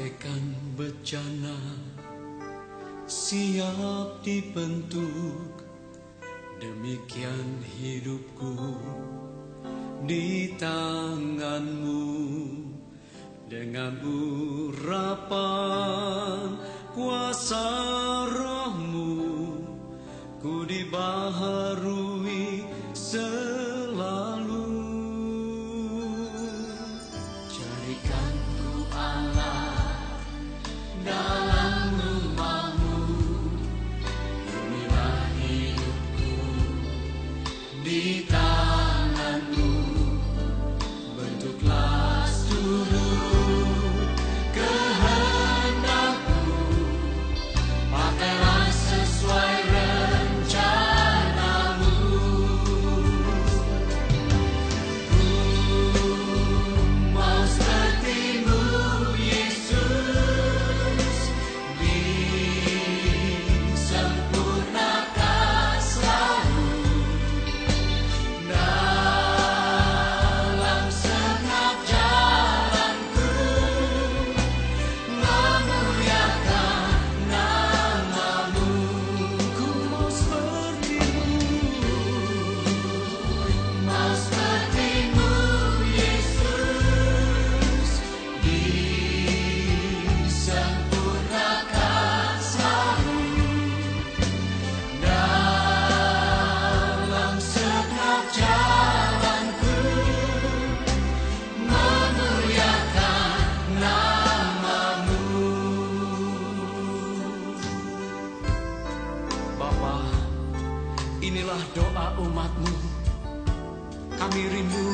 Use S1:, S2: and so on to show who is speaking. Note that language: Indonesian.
S1: bagaikan bencana siap dibentuk. Demikian hidupku di tanganmu. Dengan urapan kuasa rohmu ku dibaharui Itulah doa umatmu. Kami rindu.